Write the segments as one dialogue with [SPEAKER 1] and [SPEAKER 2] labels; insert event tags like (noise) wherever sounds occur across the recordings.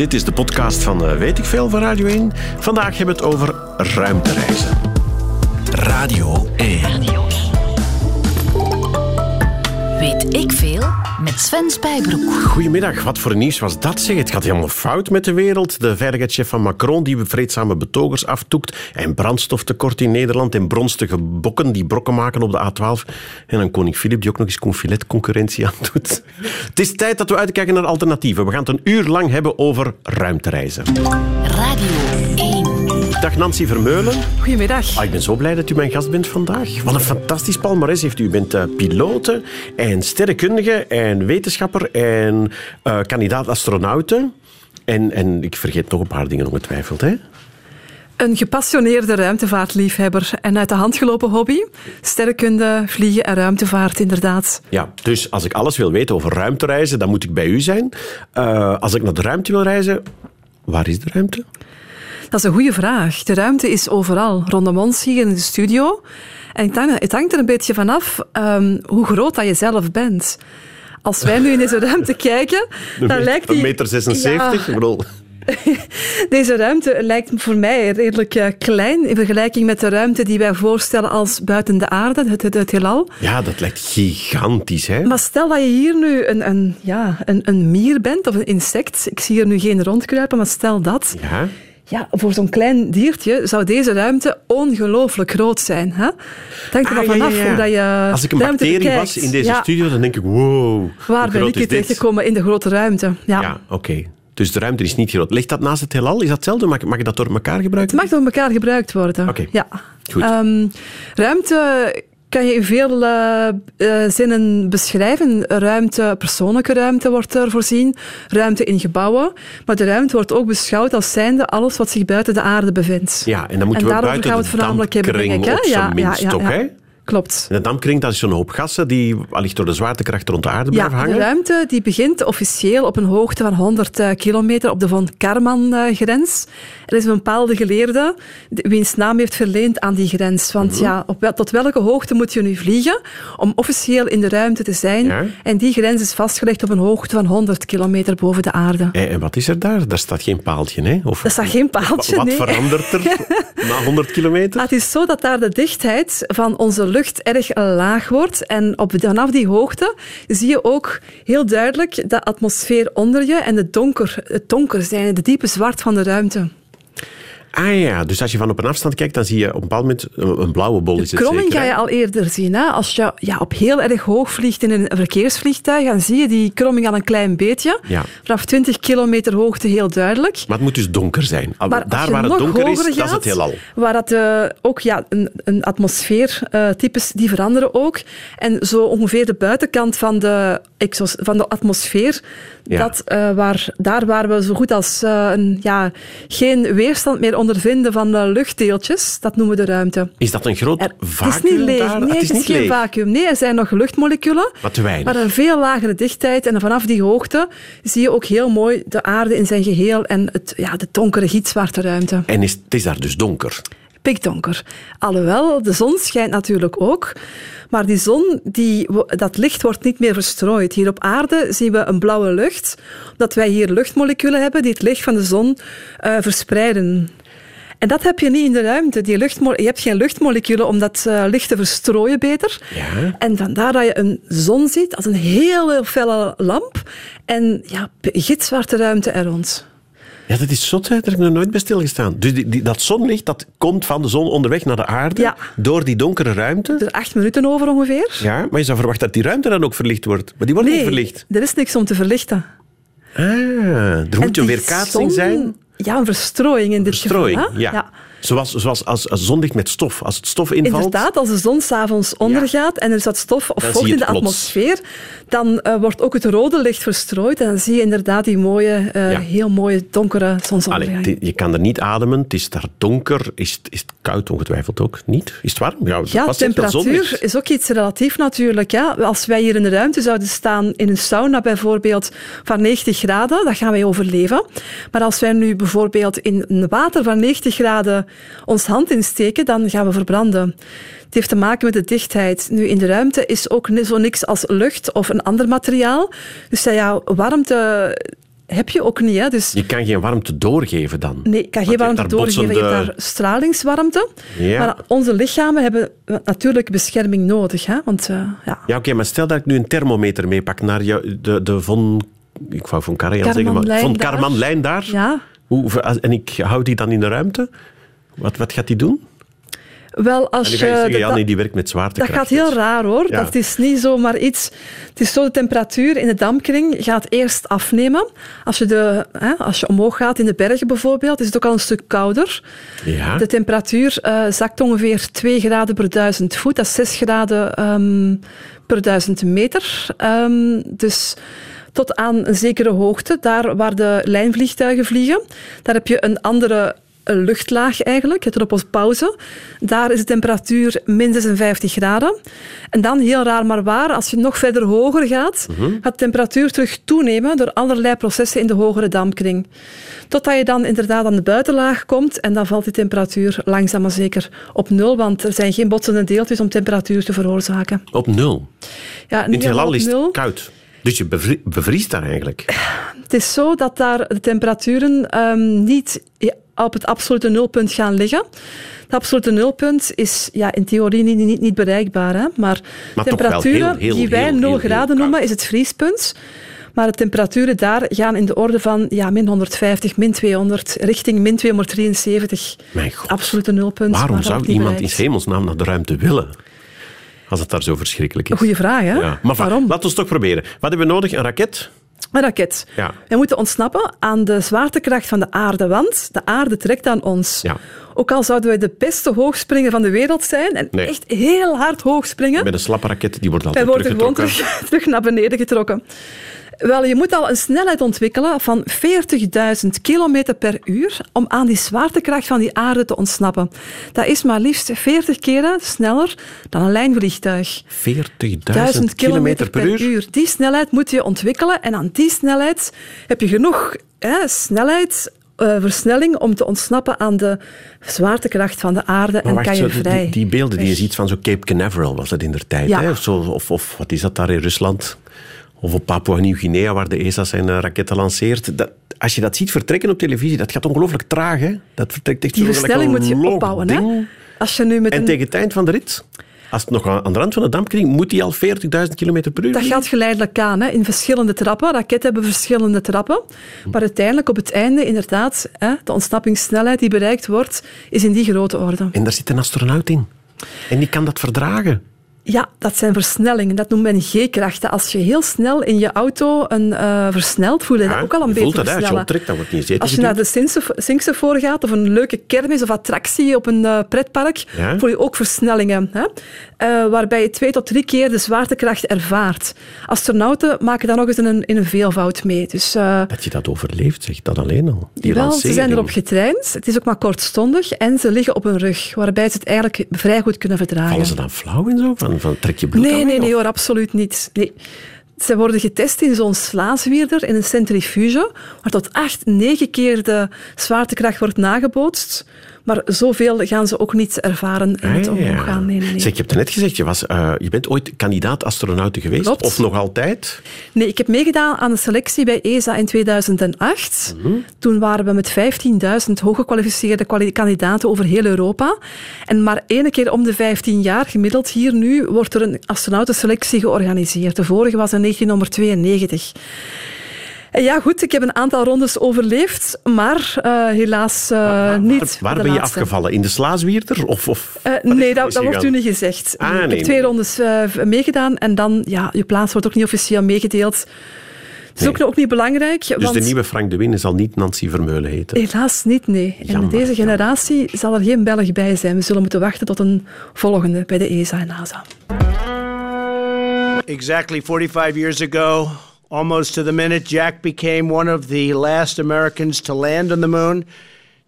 [SPEAKER 1] Dit is de podcast van uh, Weet ik Veel van Radio 1. Vandaag hebben we het over ruimtereizen.
[SPEAKER 2] Radio 1. Radio
[SPEAKER 3] Weet ik Veel met Sven Spijbroek.
[SPEAKER 1] Goedemiddag, wat voor nieuws was dat zeg? Het gaat helemaal fout met de wereld. De veiligheidschef van Macron die vreedzame betogers aftoekt en brandstoftekort in Nederland en bronstige bokken die brokken maken op de A12 en dan koning Filip die ook nog eens confilet concurrentie aan doet. Het is tijd dat we uitkijken naar alternatieven. We gaan het een uur lang hebben over ruimtereizen.
[SPEAKER 3] Radio 1.
[SPEAKER 1] Dag Nancy Vermeulen.
[SPEAKER 4] Goedemiddag.
[SPEAKER 1] Ah, ik ben zo blij dat u mijn gast bent vandaag. Wat een fantastisch palmarès heeft u. U bent uh, pilote en sterrenkundige en wetenschapper en uh, kandidaat astronauten. En, en ik vergeet nog een paar dingen ongetwijfeld, hè?
[SPEAKER 4] Een gepassioneerde ruimtevaartliefhebber en uit de hand gelopen hobby. Sterrenkunde, vliegen en ruimtevaart, inderdaad.
[SPEAKER 1] Ja, dus als ik alles wil weten over ruimtereizen, dan moet ik bij u zijn. Uh, als ik naar de ruimte wil reizen, waar is de ruimte?
[SPEAKER 4] Dat is een goede vraag. De ruimte is overal, rondom ons hier in de studio. En het hangt er een beetje vanaf um, hoe groot dat je zelf bent. Als wij nu in deze (laughs) ruimte kijken, dan lijkt die...
[SPEAKER 1] Een meter 76? Ja. Ik (laughs)
[SPEAKER 4] Deze ruimte lijkt voor mij redelijk uh, klein in vergelijking met de ruimte die wij voorstellen als buiten de aarde, het, het, het heelal.
[SPEAKER 1] Ja, dat lijkt gigantisch, hè?
[SPEAKER 4] Maar stel dat je hier nu een, een, ja, een, een mier bent of een insect. Ik zie hier nu geen rondkruipen, maar stel dat.
[SPEAKER 1] Ja
[SPEAKER 4] ja, voor zo'n klein diertje zou deze ruimte ongelooflijk groot zijn. Hè? Denk er ah, vanaf ja, ja, dat je
[SPEAKER 1] Als ik een bacterie was in deze studio, dan denk ik, wow.
[SPEAKER 4] Waar ben ik hier terechtgekomen in de grote ruimte?
[SPEAKER 1] Ja, oké. Dus de ruimte is niet groot. Ligt dat naast het heelal? Is dat hetzelfde? Mag, mag je dat door elkaar gebruiken?
[SPEAKER 4] Het mag door elkaar gebruikt worden.
[SPEAKER 1] Oké.
[SPEAKER 4] Ja.
[SPEAKER 1] Goed.
[SPEAKER 4] Um, ruimte kan je in veel uh, uh, zinnen beschrijven. Ruimte, persoonlijke ruimte wordt er voorzien, ruimte in gebouwen. Maar de ruimte wordt ook beschouwd als zijnde alles wat zich buiten de aarde bevindt.
[SPEAKER 1] Ja, en dan moeten
[SPEAKER 4] en
[SPEAKER 1] we buiten gaan we het voornamelijk hebben, denk ik. Hè? Ja, ja, ja, ja.
[SPEAKER 4] Klopt.
[SPEAKER 1] En de dampkring, dat is zo'n hoop gassen die allicht door de zwaartekracht rond de aarde blijven hangen.
[SPEAKER 4] de ruimte die begint officieel op een hoogte van 100 eh, kilometer op de Von Karman-grens. Er is een bepaalde geleerde wiens naam heeft verleend aan die grens. Want mhm. ja, op, tot welke hoogte moet je nu vliegen om officieel in de ruimte te zijn? En die grens is vastgelegd op een hoogte van 100 kilometer boven de aarde.
[SPEAKER 1] Eh, en wat is er daar? Daar staat geen paaltje, hè?
[SPEAKER 4] Of, er staat geen paaltje,
[SPEAKER 1] Wat
[SPEAKER 4] nee.
[SPEAKER 1] verandert er (laughs) na 100 kilometer?
[SPEAKER 4] het is zo dat daar de dichtheid van onze lucht erg laag wordt. En op, vanaf die hoogte zie je ook heel duidelijk de atmosfeer onder je en de donker, het donker zijn, de diepe zwart van de ruimte.
[SPEAKER 1] Ah ja, dus als je van op een afstand kijkt, dan zie je op een bepaald moment een blauwe bol.
[SPEAKER 4] De kromming ga je al eerder zien. Hè? Als je ja, op heel erg hoog vliegt in een verkeersvliegtuig, dan zie je die kromming al een klein beetje.
[SPEAKER 1] Ja.
[SPEAKER 4] Vanaf 20 kilometer hoogte heel duidelijk.
[SPEAKER 1] Maar het moet dus donker zijn. Maar Daar waar het donker is, gaat, dat is het heelal.
[SPEAKER 4] Waar dat, uh, ook ja, een, een atmosfeertypes, uh, die veranderen ook. En zo ongeveer de buitenkant van de, exos, van de atmosfeer, ja. dat, uh, waar, daar waar we zo goed als een, ja, geen weerstand meer ondervinden van uh, luchtdeeltjes. Dat noemen we de ruimte.
[SPEAKER 1] Is dat een groot
[SPEAKER 4] er,
[SPEAKER 1] vacuüm
[SPEAKER 4] Het is niet leeg.
[SPEAKER 1] Daar?
[SPEAKER 4] Nee,
[SPEAKER 1] het is,
[SPEAKER 4] het
[SPEAKER 1] is
[SPEAKER 4] geen vacuüm. Nee, er zijn nog luchtmoleculen.
[SPEAKER 1] Maar te weinig.
[SPEAKER 4] Maar een veel lagere dichtheid. En vanaf die hoogte zie je ook heel mooi de aarde in zijn geheel en het, ja, de donkere gitzwarte ruimte.
[SPEAKER 1] En is, het is daar dus donker?
[SPEAKER 4] Pikdonker. Alhoewel, de zon schijnt natuurlijk ook. Maar die zon, die, dat licht wordt niet meer verstrooid. Hier op aarde zien we een blauwe lucht, omdat wij hier luchtmoleculen hebben die het licht van de zon uh, verspreiden. En dat heb je niet in de ruimte. Die luchtmo je hebt geen luchtmoleculen om dat uh, licht te verstrooien beter.
[SPEAKER 1] Ja.
[SPEAKER 4] En vandaar dat je een zon ziet als een heel, heel felle lamp en ja, gitzwarte ruimte er rond.
[SPEAKER 1] Ja, dat is zot, hè? daar heb ik nog nooit bij stilgestaan. Dus die, die, dat zonlicht dat komt van de zon onderweg naar de aarde,
[SPEAKER 4] ja.
[SPEAKER 1] door die donkere ruimte.
[SPEAKER 4] Er acht minuten over ongeveer.
[SPEAKER 1] Ja, maar je zou verwachten dat die ruimte dan ook verlicht wordt. Maar die wordt
[SPEAKER 4] nee,
[SPEAKER 1] niet verlicht.
[SPEAKER 4] er is niks om te verlichten.
[SPEAKER 1] Ah, er moet een weerkaatsing
[SPEAKER 4] zon,
[SPEAKER 1] zijn.
[SPEAKER 4] Ja, een verstrooiing in dit
[SPEAKER 1] verstrooiing,
[SPEAKER 4] geval. Hè?
[SPEAKER 1] Ja. ja. Zoals, zoals als, als zonlicht met stof. Als het stof invalt...
[SPEAKER 4] Inderdaad, als de zon s'avonds ondergaat ja. en er is dat stof of vocht in de
[SPEAKER 1] plots.
[SPEAKER 4] atmosfeer, dan uh, wordt ook het rode licht verstrooid en dan zie je inderdaad die mooie, uh, ja. heel mooie donkere zonsondergang.
[SPEAKER 1] Allee, je kan er niet ademen, het is daar donker. Is het, is het koud ongetwijfeld ook? Niet? Is het warm? Ja,
[SPEAKER 4] ja temperatuur is ook iets relatief natuurlijk. Ja. Als wij hier in de ruimte zouden staan in een sauna bijvoorbeeld van 90 graden, dan gaan wij overleven. Maar als wij nu bijvoorbeeld in een water van 90 graden ons hand insteken, dan gaan we verbranden. Het heeft te maken met de dichtheid. Nu, in de ruimte is ook zo niks als lucht of een ander materiaal. Dus ja, warmte heb je ook niet. Hè. Dus
[SPEAKER 1] Je kan geen warmte doorgeven dan.
[SPEAKER 4] Nee, ik kan geen warmte doorgeven. Je hebt
[SPEAKER 1] botsende-
[SPEAKER 4] daar stralingswarmte.
[SPEAKER 1] Ja.
[SPEAKER 4] Maar onze lichamen hebben natuurlijk bescherming nodig. Hè? Want eh, ja,
[SPEAKER 1] Ja, oké, maar stel dat ik nu een thermometer meepak naar jou, de, de Von... Ik wou Von Karajan zeggen, maar Von
[SPEAKER 4] daar.
[SPEAKER 1] Karmanlijn daar.
[SPEAKER 4] ja.
[SPEAKER 1] Hoe, en ik hou die dan in de ruimte. Wat, wat gaat die doen?
[SPEAKER 4] wel als je...
[SPEAKER 1] ga je zeggen,
[SPEAKER 4] dat-
[SPEAKER 1] ja, nee, die werkt met
[SPEAKER 4] dat
[SPEAKER 1] zwaartekracht.
[SPEAKER 4] gaat heel raar hoor.
[SPEAKER 1] Ja.
[SPEAKER 4] Dat is niet zomaar iets. Het is zo, de temperatuur in de dampkring gaat eerst afnemen. Als je, de, hè, als je omhoog gaat in de bergen bijvoorbeeld, is het ook al een stuk kouder.
[SPEAKER 1] Ja.
[SPEAKER 4] De temperatuur eh, zakt ongeveer 2 graden per duizend voet. Dat is 6 graden ehm, per duizend meter. Ehm, dus tot aan een zekere hoogte, daar waar de lijnvliegtuigen vliegen, daar heb je een andere luchtlaag eigenlijk, het op pauze. Daar is de temperatuur min 56 graden. En dan, heel raar maar waar, als je nog verder hoger gaat, gaat de temperatuur terug toenemen door allerlei processen in de hogere dampkring. Totdat je dan inderdaad aan de buitenlaag komt en dan valt die temperatuur langzaam maar zeker op nul, want er zijn geen botsende deeltjes om temperatuur te veroorzaken.
[SPEAKER 1] Op nul.
[SPEAKER 4] Ja,
[SPEAKER 1] In het heelal is het koud. Dus je bevri- bevriest daar eigenlijk.
[SPEAKER 4] Het is zo dat daar de temperaturen ehm, niet op het absolute nulpunt gaan liggen. Het absolute nulpunt is ja, in theorie niet, niet, niet bereikbaar. Hè? Maar,
[SPEAKER 1] wel
[SPEAKER 4] temperaturen
[SPEAKER 1] heel, heel,
[SPEAKER 4] die wij
[SPEAKER 1] heel,
[SPEAKER 4] 0
[SPEAKER 1] heel, heel
[SPEAKER 4] graden noemen, is het vriespunt. Maar de temperaturen daar gaan in de orde van ja, min 150, min 200, richting min 273.
[SPEAKER 1] Mijn god.
[SPEAKER 4] Absolute nulpunt.
[SPEAKER 1] Waarom
[SPEAKER 4] maar
[SPEAKER 1] zou iemand in
[SPEAKER 4] bereikt.
[SPEAKER 1] hemelsnaam naar de ruimte willen? Als het daar zo verschrikkelijk is.
[SPEAKER 4] Een goede vraag, hè?
[SPEAKER 1] Ja. Maar
[SPEAKER 4] Waarom?
[SPEAKER 1] laten we het toch proberen. Wat hebben we nodig? Een raket?
[SPEAKER 4] Een raket.
[SPEAKER 1] Ja.
[SPEAKER 4] We moeten ontsnappen aan de zwaartekracht van de aarde, want de aarde trekt aan ons.
[SPEAKER 1] Ja.
[SPEAKER 4] Ook al zouden wij de beste hoogspringer van de wereld zijn en
[SPEAKER 1] Nee.
[SPEAKER 4] echt heel hard hoog springen,
[SPEAKER 1] Met een slappe raket, die wordt
[SPEAKER 4] wij
[SPEAKER 1] altijd
[SPEAKER 4] worden gewoon (laughs) terug naar beneden getrokken. Wel, je moet al een snelheid ontwikkelen van 40.000 kilometer per uur om aan die zwaartekracht van die aarde te ontsnappen. Dat is maar liefst 40 keren sneller dan een lijnvliegtuig.
[SPEAKER 1] 40.000
[SPEAKER 4] 1000
[SPEAKER 1] kilometer per uur?
[SPEAKER 4] Die snelheid moet je ontwikkelen en aan die snelheid heb je genoeg hè, snelheid, eh, versnelling om te ontsnappen aan de zwaartekracht van de aarde
[SPEAKER 1] Maar
[SPEAKER 4] en kan je
[SPEAKER 1] zo,
[SPEAKER 4] vrij.
[SPEAKER 1] die, die beelden die je ziet van zo Cape Canaveral was dat in der tijd.
[SPEAKER 4] Ja.
[SPEAKER 1] Hè? Of, zo, of, of wat is dat daar in Rusland? Of op Papua-Nieuw-Guinea, waar de ESA zijn eh, raketten lanceert. Dat, als je dat ziet vertrekken op televisie, dat gaat ongelooflijk traag. Hè? Dat vertrekt echt
[SPEAKER 4] Die versnelling moet je opbouwen. Hè? Als je nu met
[SPEAKER 1] En
[SPEAKER 4] een...
[SPEAKER 1] tegen het eind van de rit, als het nog aan de rand van de dampkring, moet die al 40.000 kilometer per uur
[SPEAKER 4] Dat gaat geleidelijk aan, hè, in verschillende trappen. Raketten hebben verschillende trappen. Maar uiteindelijk op het einde, inderdaad, hè, de ontsnappingssnelheid die bereikt wordt, is in die grote orde.
[SPEAKER 1] En daar zit een astronaut in. En die kan dat verdragen.
[SPEAKER 4] Ja, dat zijn versnellingen. Dat noemt men G-krachten. Als je heel snel in je auto een eh versnelt, voel je dat ook al een
[SPEAKER 1] je
[SPEAKER 4] beetje
[SPEAKER 1] voelt dat, je optrekt, dan wordt niet
[SPEAKER 4] Als je naar de Sinkse- Sinksefoor gaat of een leuke kermis of attractie op een eh, pretpark,
[SPEAKER 1] Ja.
[SPEAKER 4] voel je ook versnellingen. Hè? Eh, waarbij je twee tot drie keer de zwaartekracht ervaart. Astronauten maken dan nog eens in een, in een veelvoud mee. Dus uh,
[SPEAKER 1] Dat je dat overleeft, zeg dat alleen al. Die
[SPEAKER 4] wel, ze zijn erop getraind. Het is ook maar kortstondig. En ze liggen op hun rug, waarbij ze het eigenlijk vrij goed kunnen verdragen.
[SPEAKER 1] Vallen ze dan flauw en zo? Van, van trek je bloed
[SPEAKER 4] Nee,
[SPEAKER 1] aan
[SPEAKER 4] nee, nee hoor, absoluut niet. Nee. Ze worden getest in zo'n slaaswierder, in een centrifuge, waar tot acht, negen keer de zwaartekracht wordt nagebootst. Maar zoveel gaan ze ook niet ervaren in het
[SPEAKER 1] Ah, ja.
[SPEAKER 4] omhoog gaan. Nee, nee.
[SPEAKER 1] Zeg, je hebt net gezegd, je, was, eh, je bent ooit kandidaat-astronauten geweest.
[SPEAKER 4] Klopt.
[SPEAKER 1] Of nog altijd.
[SPEAKER 4] Nee, ik heb meegedaan aan de selectie bij ESA in 2008.
[SPEAKER 1] Mhm.
[SPEAKER 4] Toen waren we met 15.000 hooggekwalificeerde kwali- kandidaten over heel Europa. En maar één keer om de 15 jaar, gemiddeld hier nu, wordt er een astronautenselectie georganiseerd. De vorige was in 1992. En ja, goed, ik heb een aantal rondes overleefd, maar eh, helaas eh, niet.
[SPEAKER 1] Waar, waar
[SPEAKER 4] de
[SPEAKER 1] ben je afgevallen? In de slaaswierder? Of, of
[SPEAKER 4] Eh, nee, dat, dat wordt u niet gezegd.
[SPEAKER 1] Ah,
[SPEAKER 4] ik
[SPEAKER 1] nee,
[SPEAKER 4] heb twee
[SPEAKER 1] nee.
[SPEAKER 4] rondes eh, meegedaan en dan, ja, je plaats wordt ook niet officieel meegedeeld. Het is
[SPEAKER 1] Nee.
[SPEAKER 4] ook, ook niet belangrijk,
[SPEAKER 1] Dus
[SPEAKER 4] want
[SPEAKER 1] de nieuwe Frank de Winne zal niet Nancy Vermeulen heten.
[SPEAKER 4] helaas niet, nee. En in
[SPEAKER 1] Jammer,
[SPEAKER 4] deze
[SPEAKER 1] jammer.
[SPEAKER 4] generatie zal er geen Belg bij zijn. We zullen moeten wachten tot een volgende bij de ESA en NASA.
[SPEAKER 5] Exactly 45 years ago, almost to the minute, Jack became one of the last Americans to land on the moon.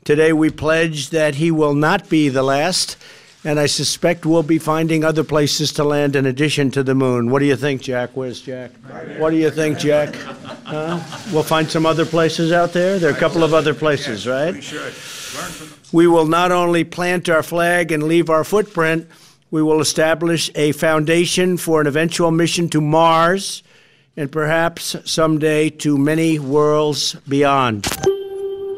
[SPEAKER 5] Today, we pledge that he will not be the last, and I suspect we'll be finding other places to land in addition to the moon. What do you think, Jack? Where's Jack? What do you think, Jack? Huh? We'll find some other places out there? There are a couple of other places, right? We will not only plant our flag and leave our footprint, we will establish a foundation for an eventual mission to Mars and perhaps someday to many worlds beyond.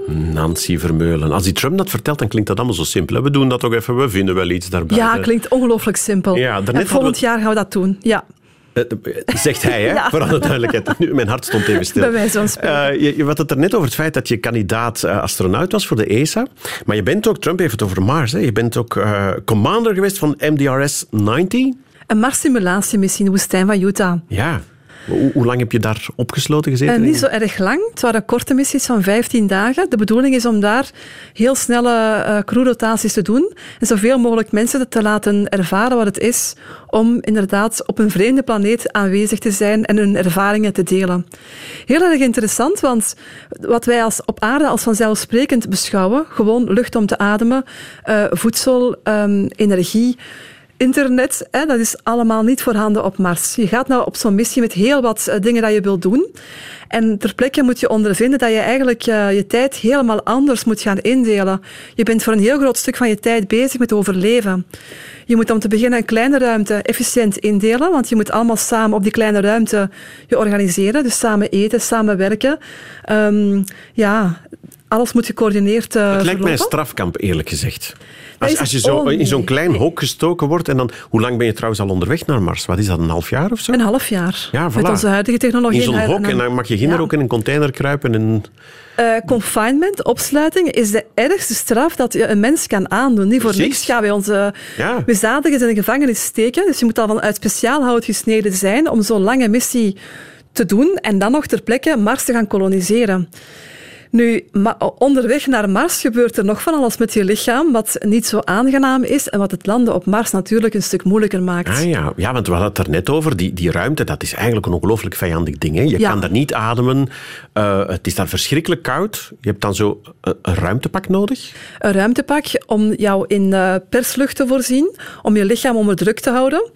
[SPEAKER 1] Nancy Vermeulen. Als die Trump dat vertelt, dan klinkt dat allemaal zo simpel. hè. We doen dat toch even, we vinden wel iets daarbij.
[SPEAKER 4] Ja, klinkt ongelooflijk simpel.
[SPEAKER 1] Ja,
[SPEAKER 4] en volgend
[SPEAKER 1] hadden
[SPEAKER 4] jaar gaan we dat doen. Ja.
[SPEAKER 1] Eh, eh, Zegt hij, hè? (laughs)
[SPEAKER 4] Ja.
[SPEAKER 1] voor alle duidelijkheid. Nu, mijn hart stond even stil. (laughs)
[SPEAKER 4] Bij wijze van spreken.
[SPEAKER 1] Eh, je, je had het er net over het feit dat je kandidaat astronaut was voor de ESA. Maar je bent ook, Trump heeft het over Mars, hè? je bent ook eh, commander geweest van MDRS-90.
[SPEAKER 4] Een Mars-simulatiemissie in de woestijn van Utah.
[SPEAKER 1] Ja. Hoe, lang heb je daar opgesloten gezeten?
[SPEAKER 4] En niet zo erg lang. Het waren korte missies van 15 dagen. De bedoeling is om daar heel snelle eh crewrotaties te doen en zoveel mogelijk mensen te laten ervaren wat het is om inderdaad op een vreemde planeet aanwezig te zijn en hun ervaringen te delen. Heel erg interessant, want wat wij als, op aarde als vanzelfsprekend beschouwen, gewoon lucht om te ademen, eh, voedsel, ehm, energie, Internet, hè, dat is allemaal niet voorhanden op Mars. Je gaat nou op zo'n missie met heel wat eh, dingen dat je wilt doen. En ter plekke moet je ondervinden dat je eigenlijk eh, je tijd helemaal anders moet gaan indelen. Je bent voor een heel groot stuk van je tijd bezig met overleven. Je moet om te beginnen een kleine ruimte efficiënt indelen, want je moet allemaal samen op die kleine ruimte je organiseren. Dus samen eten, samen werken. Ehm, ja, alles moet gecoördineerd eh
[SPEAKER 1] Het lijkt mij een
[SPEAKER 4] verlopen.
[SPEAKER 1] strafkamp, eerlijk gezegd. Als, als je zo
[SPEAKER 4] ook
[SPEAKER 1] in zo'n klein hok gestoken wordt en dan... Hoe lang ben je trouwens al onderweg naar Mars? Wat is dat, een half jaar of zo?
[SPEAKER 4] Een half jaar.
[SPEAKER 1] Ja, voilà.
[SPEAKER 4] Met onze huidige technologie.
[SPEAKER 1] in zo'n hok en dan mag je ginder
[SPEAKER 4] Ja.
[SPEAKER 1] ook in een container kruipen en...
[SPEAKER 4] Eh, confinement, opsluiting, is de ergste straf dat je een mens kan aandoen. Niet voor
[SPEAKER 1] Precies.
[SPEAKER 4] niks gaan wij onze
[SPEAKER 1] Ja.
[SPEAKER 4] misdadigers in de gevangenis steken. Dus je moet al van uit speciaal hout gesneden zijn om zo'n lange missie te doen en dan nog ter plekke Mars te gaan koloniseren. Nu, onderweg naar Mars gebeurt er nog van alles met je lichaam, wat niet zo aangenaam is en wat het landen op Mars natuurlijk een stuk moeilijker maakt.
[SPEAKER 1] Ah ja, ja want we hadden het er net over. Die, die ruimte, dat is eigenlijk een ongelooflijk vijandig ding. Hè? Je
[SPEAKER 4] Ja.
[SPEAKER 1] kan daar niet ademen. Eh, het is daar verschrikkelijk koud. Je hebt dan zo een, een ruimtepak nodig.
[SPEAKER 4] een ruimtepak om jou in eh, perslucht te voorzien, om je lichaam onder druk te houden.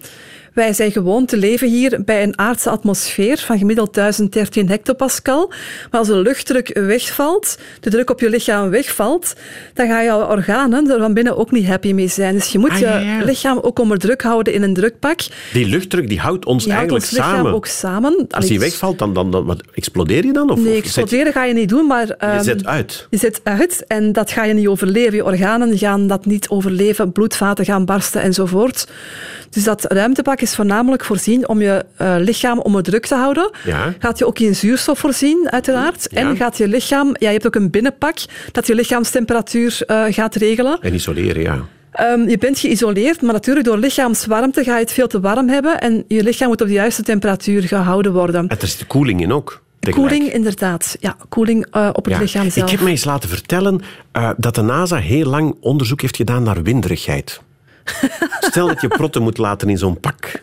[SPEAKER 4] Wij zijn gewoon te leven hier bij een aardse atmosfeer van gemiddeld 1013 hectopascal. Maar als de luchtdruk wegvalt, de druk op je lichaam wegvalt, dan gaan jouw organen er van binnen ook niet happy mee zijn. Dus je moet
[SPEAKER 1] Ah, ja,
[SPEAKER 4] je lichaam ook onder druk houden in een drukpak.
[SPEAKER 1] Die luchtdruk die houdt ons
[SPEAKER 4] Die houdt
[SPEAKER 1] eigenlijk
[SPEAKER 4] ons lichaam
[SPEAKER 1] samen.
[SPEAKER 4] ook samen.
[SPEAKER 1] Als die wegvalt, dan, dan, dan wat, explodeer je dan? Of,
[SPEAKER 4] Nee,
[SPEAKER 1] zet je,
[SPEAKER 4] exploderen ga je niet doen, maar...
[SPEAKER 1] je
[SPEAKER 4] ehm,
[SPEAKER 1] zet uit.
[SPEAKER 4] Je zit uit en dat ga je niet overleven. Je organen gaan dat niet overleven, bloedvaten gaan barsten enzovoort. Dus dat ruimtepak is voornamelijk voorzien om je eh, lichaam onder druk te houden.
[SPEAKER 1] Ja.
[SPEAKER 4] Gaat je ook in zuurstof voorzien, uiteraard.
[SPEAKER 1] Ja.
[SPEAKER 4] En gaat je lichaam... Ja, je hebt ook een binnenpak dat je lichaamstemperatuur eh, gaat regelen.
[SPEAKER 1] En isoleren, ja.
[SPEAKER 4] Ehm, je bent geïsoleerd, maar natuurlijk door lichaamswarmte ga je het veel te warm hebben en je lichaam moet op de juiste temperatuur gehouden worden.
[SPEAKER 1] En er zit koeling in ook.
[SPEAKER 4] Koeling, inderdaad. Ja, koeling eh, op het
[SPEAKER 1] Ja.
[SPEAKER 4] lichaam zelf.
[SPEAKER 1] Ik heb me eens laten vertellen dat de NASA heel lang onderzoek heeft gedaan naar winderigheid. Stel dat je protten moet laten in zo'n pak.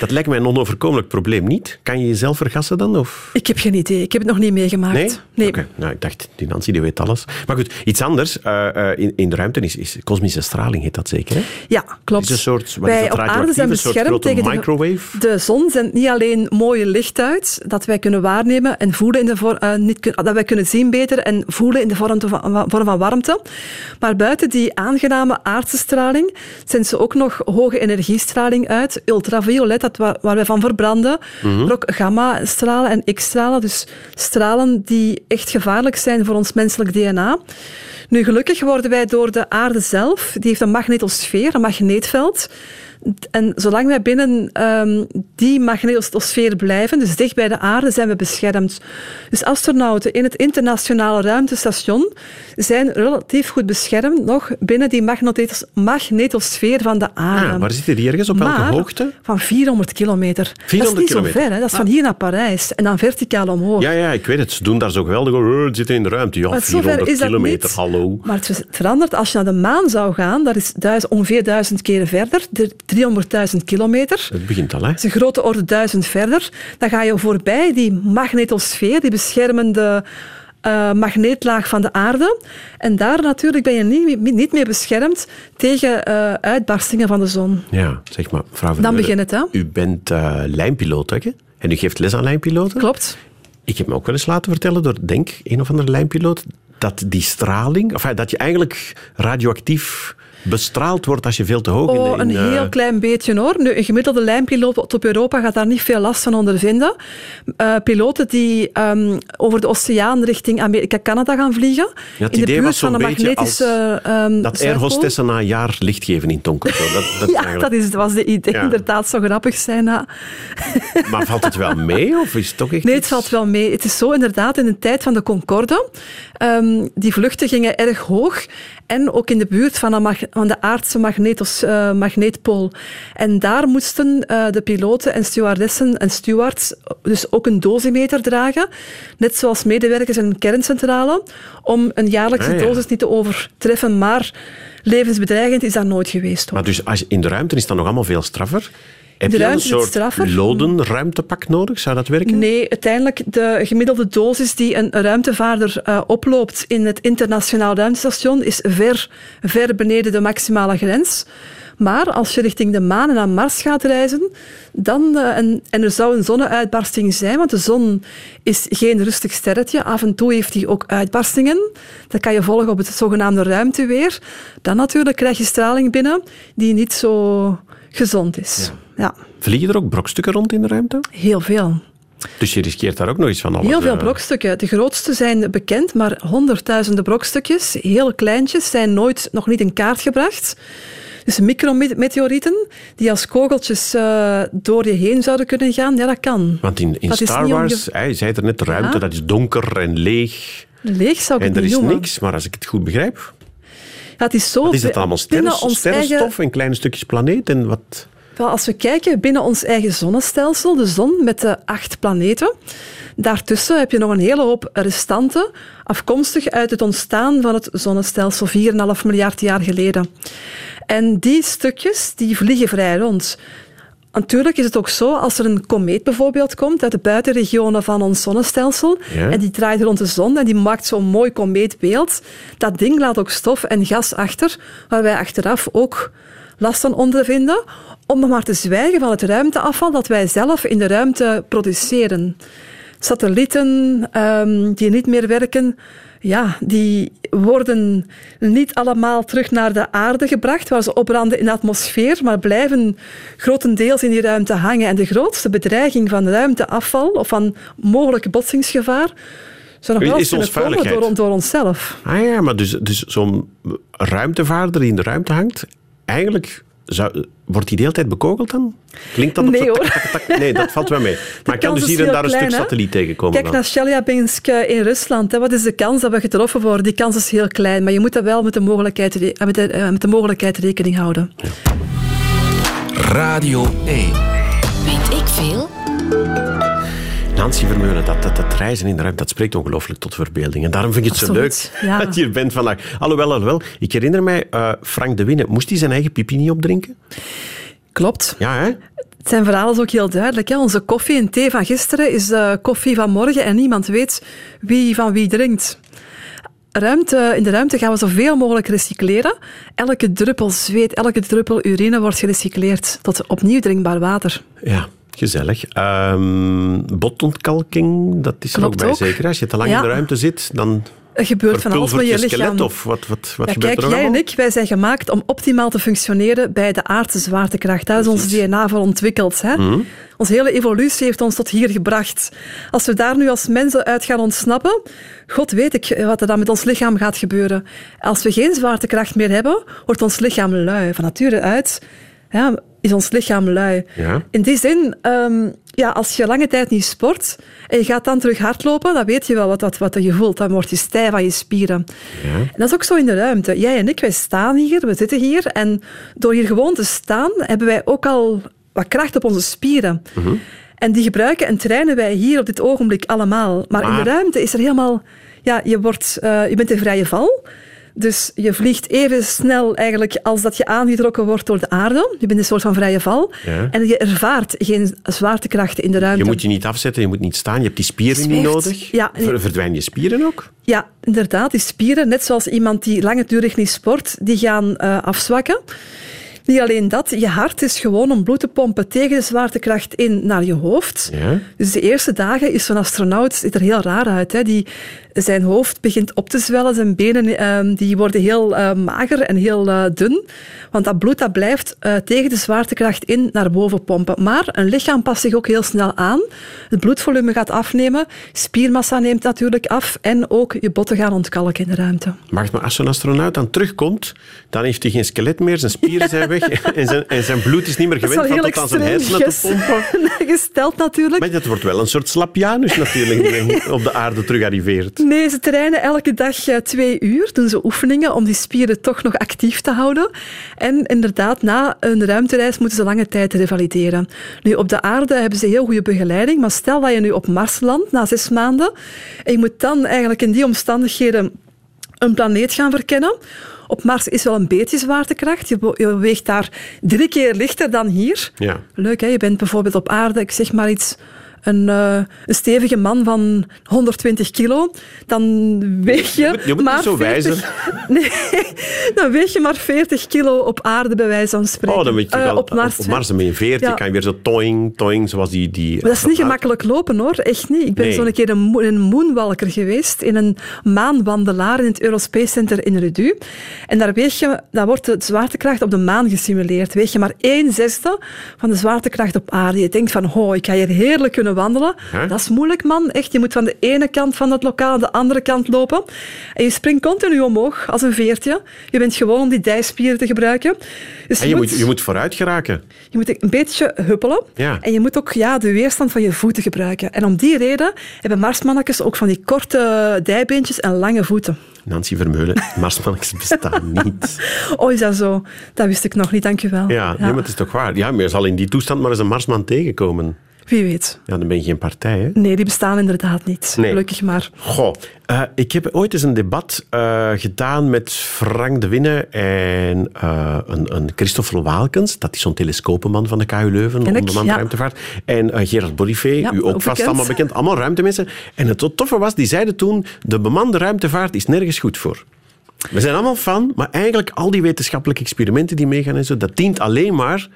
[SPEAKER 1] Dat lijkt mij een onoverkomelijk probleem, niet? Kan je jezelf vergassen dan? Of?
[SPEAKER 4] Ik heb geen idee. Ik heb het nog niet meegemaakt.
[SPEAKER 1] Nee?
[SPEAKER 4] Nee.
[SPEAKER 1] Oké, nou, ik dacht, die Nancy die weet alles. Maar goed, iets anders. eh, eh, in, in de ruimte is, is kosmische straling, heet dat zeker? Hè?
[SPEAKER 4] Ja, klopt.
[SPEAKER 1] Is een soort- is
[SPEAKER 4] op aarde zijn beschermd tegen de,
[SPEAKER 1] microwave?
[SPEAKER 4] de zon. zendt niet alleen mooie licht uit, dat wij kunnen waarnemen en voelen in de vor- eh, niet kun- dat wij kunnen zien beter en voelen in de vorm van, vorm van warmte. Maar buiten die aangename aardse straling zendt ze ook nog hoge energiestraling uit. Ultraviolet, dat waar, waar wij van verbranden. Maar ook gamma-stralen en X-stralen. Dus stralen die echt gevaarlijk zijn voor ons menselijk DNA. Nu, gelukkig worden wij door de aarde zelf, die heeft een magnetosfeer, een magneetveld. En zolang wij binnen ehm, die magnetosfeer blijven, dus dicht bij de aarde, zijn we beschermd. Dus astronauten in het internationale ruimtestation zijn relatief goed beschermd nog binnen die magnetos- magnetosfeer van de aarde.
[SPEAKER 1] Ah, waar zitten die ergens? Op welke
[SPEAKER 4] Maar
[SPEAKER 1] hoogte?
[SPEAKER 4] Van 400 kilometer. dat
[SPEAKER 1] 400
[SPEAKER 4] is niet
[SPEAKER 1] kilometer.
[SPEAKER 4] zo ver, hè? dat is van hier naar Parijs. En dan verticaal omhoog.
[SPEAKER 1] Ja, ja, ik weet het. Ze doen daar zo geweldig over. Oh, het zit in de ruimte. Ja,
[SPEAKER 4] Maar zover
[SPEAKER 1] 400
[SPEAKER 4] is dat
[SPEAKER 1] kilometer, hallo.
[SPEAKER 4] Maar het verandert als je naar de maan zou gaan. Dat is duizend, ongeveer duizend keer verder, de 300.000 kilometer.
[SPEAKER 1] Het begint al, hè?
[SPEAKER 4] Dat is een grote orde duizend verder. Dan ga je voorbij die magnetosfeer, die beschermende eh, magneetlaag van de aarde. En daar natuurlijk ben je niet, niet meer beschermd tegen eh, uitbarstingen van de zon.
[SPEAKER 1] Ja, zeg maar, mevrouw
[SPEAKER 4] Dan
[SPEAKER 1] Vermeulen,
[SPEAKER 4] begint het, hè?
[SPEAKER 1] U bent eh lijnpiloot, hè? En u geeft les aan lijnpiloten?
[SPEAKER 4] Klopt.
[SPEAKER 1] Ik heb me ook wel eens laten vertellen door, denk een of andere lijnpiloot, dat die straling, of dat je eigenlijk radioactief bestraald wordt als je veel te hoog in
[SPEAKER 4] Oh,
[SPEAKER 1] de...
[SPEAKER 4] een
[SPEAKER 1] in, eh,
[SPEAKER 4] heel klein beetje hoor. Nu, een gemiddelde lijnpiloot op Europa gaat daar niet veel last van ondervinden. Eh, piloten die ehm, over de oceaan richting Amerika, Canada gaan vliegen,
[SPEAKER 1] het
[SPEAKER 4] in de buurt
[SPEAKER 1] was
[SPEAKER 4] van de magnetische ehm
[SPEAKER 1] Dat
[SPEAKER 4] Zuidpool.
[SPEAKER 1] airhostessen na een jaar licht geven in Tonkerto. Dat, dat is (laughs)
[SPEAKER 4] Ja,
[SPEAKER 1] eigenlijk-
[SPEAKER 4] dat is, was de idee.
[SPEAKER 1] Ja.
[SPEAKER 4] Inderdaad, zo grappig zijn. ja. (laughs)
[SPEAKER 1] Maar valt het wel mee? Of is het toch echt
[SPEAKER 4] Nee, het valt wel mee. Het is zo inderdaad in de tijd van de Concorde. ehm, die vluchten gingen erg hoog. En ook in de buurt van mag- van de aardse magnetos, eh, magneetpool. En daar moesten eh, de piloten en stewardessen en stewards dus ook een dosimeter dragen. Net zoals medewerkers in een kerncentrale. Om een jaarlijkse
[SPEAKER 1] Ah, ja.
[SPEAKER 4] dosis niet te overtreffen. Maar levensbedreigend is dat nooit geweest. hoor.
[SPEAKER 1] Maar dus als je, in de ruimte is dat nog allemaal veel straffer. Heb
[SPEAKER 4] de
[SPEAKER 1] je een soort
[SPEAKER 4] straffer.
[SPEAKER 1] loden ruimtepak nodig? Zou dat werken?
[SPEAKER 4] Nee, uiteindelijk de gemiddelde dosis die een ruimtevaarder eh, oploopt in het internationaal ruimtestation is ver, ver beneden de maximale grens. Maar als je richting de maan en naar Mars gaat reizen, dan, eh, en, en er zou een zonneuitbarsting zijn, want de zon is geen rustig sterretje. Af en toe heeft hij ook uitbarstingen. Dat kan je volgen op het zogenaamde ruimteweer. Dan natuurlijk krijg je straling binnen die niet zo gezond is. ja.
[SPEAKER 1] Vliegen er ook brokstukken rond in de ruimte?
[SPEAKER 4] heel veel.
[SPEAKER 1] Dus je riskeert daar ook nog iets van alles.
[SPEAKER 4] Heel veel brokstukken. De grootste zijn bekend, maar honderdduizenden brokstukjes, heel kleintjes, zijn nooit, nog niet in kaart gebracht. Dus micrometeorieten die als kogeltjes eh, door je heen zouden kunnen gaan, ja, dat kan.
[SPEAKER 1] Want in,
[SPEAKER 4] Dat
[SPEAKER 1] Star Wars, hij zei er net, de ruimte
[SPEAKER 4] Ja.
[SPEAKER 1] dat is donker en leeg.
[SPEAKER 4] Leeg zou ik
[SPEAKER 1] En
[SPEAKER 4] het
[SPEAKER 1] er
[SPEAKER 4] niet
[SPEAKER 1] is
[SPEAKER 4] noemen.
[SPEAKER 1] niks, maar als ik het goed begrijp,
[SPEAKER 4] Ja, het is zo
[SPEAKER 1] wat is het
[SPEAKER 4] bi-
[SPEAKER 1] allemaal? Sterren, sterrenstof
[SPEAKER 4] eigen-
[SPEAKER 1] en kleine stukjes planeet en wat...
[SPEAKER 4] Wel, als we kijken binnen ons eigen zonnestelsel, de zon met de acht planeten, daartussen heb je nog een hele hoop restanten, afkomstig uit het ontstaan van het zonnestelsel 4,5 miljard jaar geleden. En die stukjes die vliegen vrij rond. Natuurlijk is het ook zo, als er een komeet bijvoorbeeld komt uit de buitenregionen van ons zonnestelsel
[SPEAKER 1] Ja.
[SPEAKER 4] en die draait rond de zon en die maakt zo'n mooi komeetbeeld, dat ding laat ook stof en gas achter, waar wij achteraf ook last van ondervinden, om nog maar te zwijgen van het ruimteafval dat wij zelf in de ruimte produceren. Satellieten ehm, die niet meer werken, ja, die worden niet allemaal terug naar de aarde gebracht, waar ze opbranden in de atmosfeer, maar blijven grotendeels in die ruimte hangen. En de grootste bedreiging van ruimteafval, of van mogelijk botsingsgevaar, zou nog wel
[SPEAKER 1] Is
[SPEAKER 4] eens
[SPEAKER 1] ons
[SPEAKER 4] kunnen komen door, door onszelf.
[SPEAKER 1] Ah ja, maar dus, dus zo'n ruimtevaarder die in de ruimte hangt, eigenlijk zou, wordt die de hele tijd bekogeld dan? Klinkt dat op
[SPEAKER 4] Nee,
[SPEAKER 1] zo tak,
[SPEAKER 4] hoor.
[SPEAKER 1] tak, tak? Nee, dat valt wel mee. (laughs) Maar ik kan dus hier en daar een stuk
[SPEAKER 4] hè?
[SPEAKER 1] satelliet tegenkomen
[SPEAKER 4] Kijk
[SPEAKER 1] dan.
[SPEAKER 4] naar Chelyabinsk in Rusland. Hè. Wat is de kans dat we getroffen worden? Die kans is heel klein, maar je moet daar wel met de mogelijkheid, eh, met de, eh, met de mogelijkheid rekening houden.
[SPEAKER 2] Radio 1.
[SPEAKER 3] Weet ik veel?
[SPEAKER 1] Nancy Vermeulen, dat, dat, dat reizen in de ruimte, dat spreekt ongelooflijk tot verbeelding. En daarom vind ik het zo leuk
[SPEAKER 4] ja.
[SPEAKER 1] dat je hier bent vandaag. Alhoewel, alhoewel, ik herinner mij, eh, Frank de Winne, moest hij zijn eigen pipi niet opdrinken?
[SPEAKER 4] Klopt.
[SPEAKER 1] Ja, hè?
[SPEAKER 4] Zijn verhaal is ook heel duidelijk. Hè. Onze koffie en thee van gisteren is de koffie van morgen en niemand weet wie van wie drinkt. Ruimte, in de ruimte gaan we zoveel mogelijk recycleren. Elke druppel zweet, elke druppel urine wordt gerecycleerd tot opnieuw drinkbaar water.
[SPEAKER 1] Ja, gezellig. Ehm, botontkalking, dat is er ook bij
[SPEAKER 4] ook.
[SPEAKER 1] zeker. Als je te lang
[SPEAKER 4] Ja.
[SPEAKER 1] in de ruimte zit, dan
[SPEAKER 4] Er gebeurt van alles met je lichaam.
[SPEAKER 1] skelet of wat, wat, wat
[SPEAKER 4] Ja,
[SPEAKER 1] gebeurt
[SPEAKER 4] kijk,
[SPEAKER 1] er
[SPEAKER 4] jij en ik, wij zijn gemaakt om optimaal te functioneren bij de aardse zwaartekracht. Daar is ons DNA voor ontwikkeld. Hè?
[SPEAKER 1] Mhm.
[SPEAKER 4] Onze hele evolutie heeft ons tot hier gebracht. Als we daar nu als mensen uit gaan ontsnappen, god weet ik wat er dan met ons lichaam gaat gebeuren. Als we geen zwaartekracht meer hebben, wordt ons lichaam lui. Van nature uit ja, is ons lichaam lui.
[SPEAKER 1] Ja.
[SPEAKER 4] In die zin, ehm, ja, als je lange tijd niet sport en je gaat dan terug hardlopen, dan weet je wel wat, wat, wat je voelt. Dan word je stijf aan je spieren. En dat is ook zo in de ruimte. Jij en ik, wij staan hier, we zitten hier. En door hier gewoon te staan, hebben wij ook al wat kracht op onze spieren. En die gebruiken en trainen wij hier op dit ogenblik allemaal. Maar, in de ruimte is er helemaal... Ja, je, wordt, eh, je bent in vrije val. Dus je vliegt even snel eigenlijk als dat je aangetrokken wordt door de aarde. Je bent een soort van vrije val.
[SPEAKER 1] Ja.
[SPEAKER 4] En je ervaart geen zwaartekrachten in de ruimte.
[SPEAKER 1] Je moet je niet afzetten, je moet niet staan, je hebt die spieren niet nodig.
[SPEAKER 4] Ja.
[SPEAKER 1] Ver- Verdwijnen je spieren ook?
[SPEAKER 4] Ja, inderdaad. Die spieren, net zoals iemand die langdurig niet sport, die gaan eh, afzwakken. Niet alleen dat, je hart is gewoon om bloed te pompen tegen de zwaartekracht in naar je hoofd.
[SPEAKER 1] Ja.
[SPEAKER 4] Dus de eerste dagen is zo'n astronaut ziet er heel raar uit. Hè? Die, zijn hoofd begint op te zwellen, zijn benen ehm, die worden heel eh, mager en heel eh, dun. Want dat bloed dat blijft eh, tegen de zwaartekracht in naar boven pompen. Maar een lichaam past zich ook heel snel aan. Het bloedvolume gaat afnemen, spiermassa neemt natuurlijk af en ook je botten gaan ontkalken in de ruimte.
[SPEAKER 1] Maar als zo'n astronaut dan terugkomt, dan heeft hij geen skelet meer, zijn spieren zijn weg (laughs) en (laughs) zijn, en zijn bloed is niet meer gewend van tot aan zijn hersenen te pompen. (laughs)
[SPEAKER 4] gesteld natuurlijk.
[SPEAKER 1] Maar dat wordt wel een soort slapjanus natuurlijk, die (laughs) op de aarde terug arriveert.
[SPEAKER 4] Nee, ze trainen elke dag eh, twee uur, doen ze oefeningen om die spieren toch nog actief te houden. En inderdaad, na een ruimtereis moeten ze lange tijd revalideren. Nu, op de aarde hebben ze heel goede begeleiding, maar stel dat je nu op Mars landt na zes maanden en je moet dan eigenlijk in die omstandigheden een planeet gaan verkennen. Op Mars is wel een beetje zwaartekracht. Je, weegt daar drie keer lichter dan hier.
[SPEAKER 1] Ja.
[SPEAKER 4] Leuk, hè? Je bent bijvoorbeeld op aarde, ik zeg maar iets, een, eh, een stevige man van 120 kilo. Dan weeg je,
[SPEAKER 1] Je moet- je moet
[SPEAKER 4] maar
[SPEAKER 1] niet zo
[SPEAKER 4] 40
[SPEAKER 1] wijzen. (laughs)
[SPEAKER 4] Nee, dan weeg je maar 40 kilo op aarde, bij wijze van spreken.
[SPEAKER 1] Oh, dan weet je
[SPEAKER 4] Eh,
[SPEAKER 1] wel,
[SPEAKER 4] op Mars.
[SPEAKER 1] op. Mars dan ben je 40,
[SPEAKER 4] Ja.
[SPEAKER 1] kan je weer zo toing, toing, zoals die... die
[SPEAKER 4] Maar dat is niet gemakkelijk lopen hoor, echt niet. Ik ben
[SPEAKER 1] Nee.
[SPEAKER 4] zo'n keer een, een moonwalker geweest, in een maanwandelaar in het Eurospace Center in Rudu. En daar, weeg je, daar wordt de zwaartekracht op de maan gesimuleerd. Weeg je maar één zesde van de zwaartekracht op aarde. Je denkt van, ho, ik ga hier heerlijk kunnen wandelen.
[SPEAKER 1] Huh?
[SPEAKER 4] Dat is moeilijk, man. Echt, je moet van de ene kant van het lokaal aan de andere kant lopen. En je springt continu omhoog, als een veertje. Je bent gewoon om die dijspieren te gebruiken. Dus
[SPEAKER 1] En je, moet, je moet vooruit geraken.
[SPEAKER 4] je moet een beetje huppelen.
[SPEAKER 1] Ja.
[SPEAKER 4] En je moet ook ja, de weerstand van je voeten gebruiken. En om die reden hebben marsmannetjes ook van die korte dijbeentjes en lange voeten.
[SPEAKER 1] Nancy Vermeulen, (laughs) Marsmannetjes bestaan niet. (laughs)
[SPEAKER 4] Oh, is dat zo? Dat wist ik nog niet, dank je wel.
[SPEAKER 1] Ja, Nee, maar het is toch waar. Ja, maar je zal in die toestand maar eens een Marsman tegenkomen.
[SPEAKER 4] Wie weet.
[SPEAKER 1] Ja, dan ben je geen partij, hè?
[SPEAKER 4] Nee, die bestaan inderdaad niet.
[SPEAKER 1] Nee.
[SPEAKER 4] Gelukkig maar.
[SPEAKER 1] Goh, eh, ik heb ooit eens een debat eh, gedaan met Frank de Winne en eh, een, een Christopher Waalkens. Dat is zo'n telescopenman van de KU Leuven,
[SPEAKER 4] Ken ik,
[SPEAKER 1] onderman
[SPEAKER 4] ja.
[SPEAKER 1] ruimtevaart. En Gerard
[SPEAKER 4] Ja,
[SPEAKER 1] u ook
[SPEAKER 4] ook
[SPEAKER 1] vast allemaal bekend. Allemaal ruimtemensen. En het toffe was, die zeiden toen, de bemande ruimtevaart is nergens goed voor. We zijn allemaal fan, maar eigenlijk al die wetenschappelijke experimenten die meegaan en zo, dat dient alleen maar